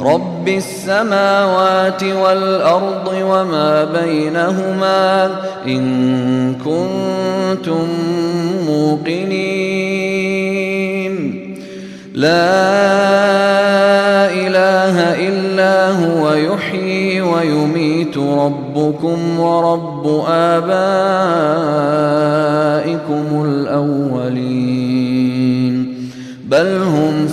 رب السماوات والأرض وما بينهما إن كنتم موقنين. لا إله إلا هو يحيي ويميت ربكم ورب آبائكم الأولين. بل هم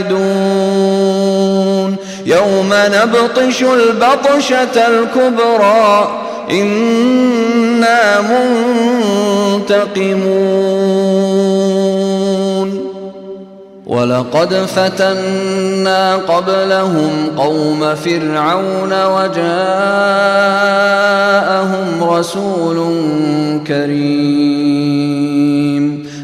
عائدون يوم نبطش البطشة الكبرى إنا منتقمون. ولقد فتنا قبلهم قوم فرعون وجاءهم رسول كريم.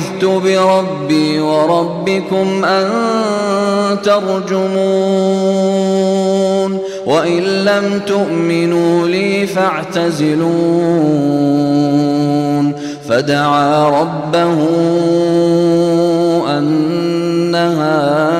عذت بربي وربكم أن ترجمون وإن لم تؤمنوا لي فاعتزلون فدعا ربه أن هؤلاء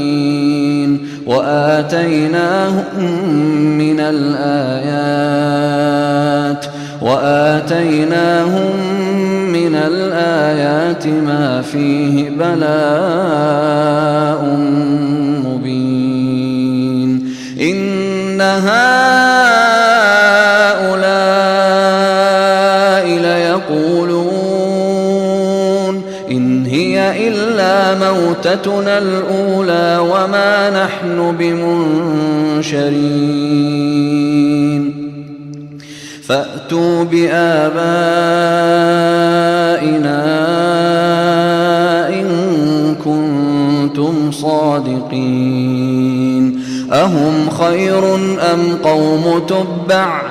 وآتيناهم من الآيات وآتيناهم من الآيات ما فيه بلاء مبين. إن هؤلاء ليقولون إن هي إلا موتتنا الأولى وما نحن بمنشرين. فأتوا بآبائنا إن كنتم صادقين. أهم خير أم قوم تبع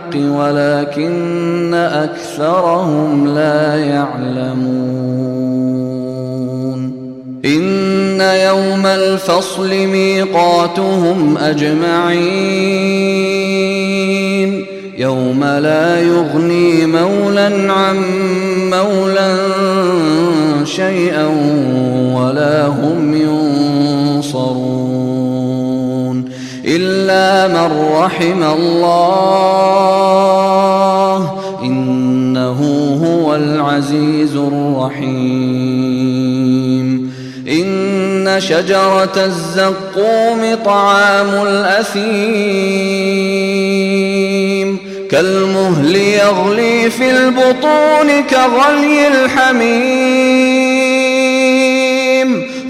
ولكن أكثرهم لا يعلمون. إن يوم الفصل ميقاتهم أجمعين. يوم لا يغني مولا عن مولا شيئا ولا هم من رحم الله. إنه هو العزيز الرحيم. إن شجرة الزقوم طعام الأثيم. كالمهل يغلي في البطون كغلي الحميم.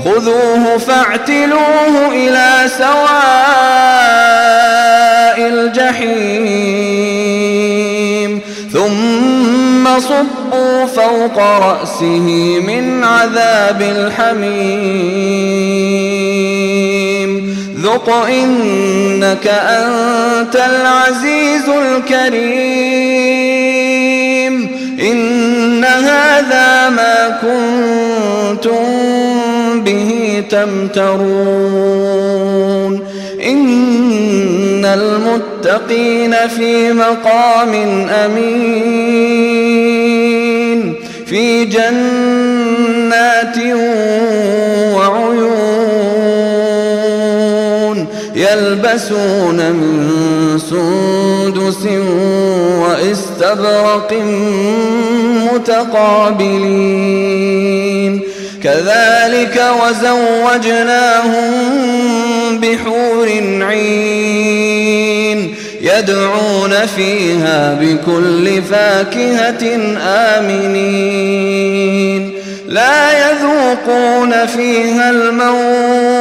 خذوه فاعتلوه إلى سواء الجحيم. ثم صبوا فوق رأسه من عذاب الحميم. ذق إنك أنت العزيز الكريم. إن هذا ما كنتم به تمترون. المتقين في مقام أمين في جنات وعيون يلبسون من سندس وإستبرق متقابلين. كذلك وزوجناهم بحور عين يدعون فيها بكل فاكهة آمنين. لا يذوقون فيها الموت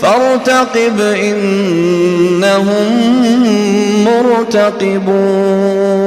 فارتقب إنهم مرتقبون.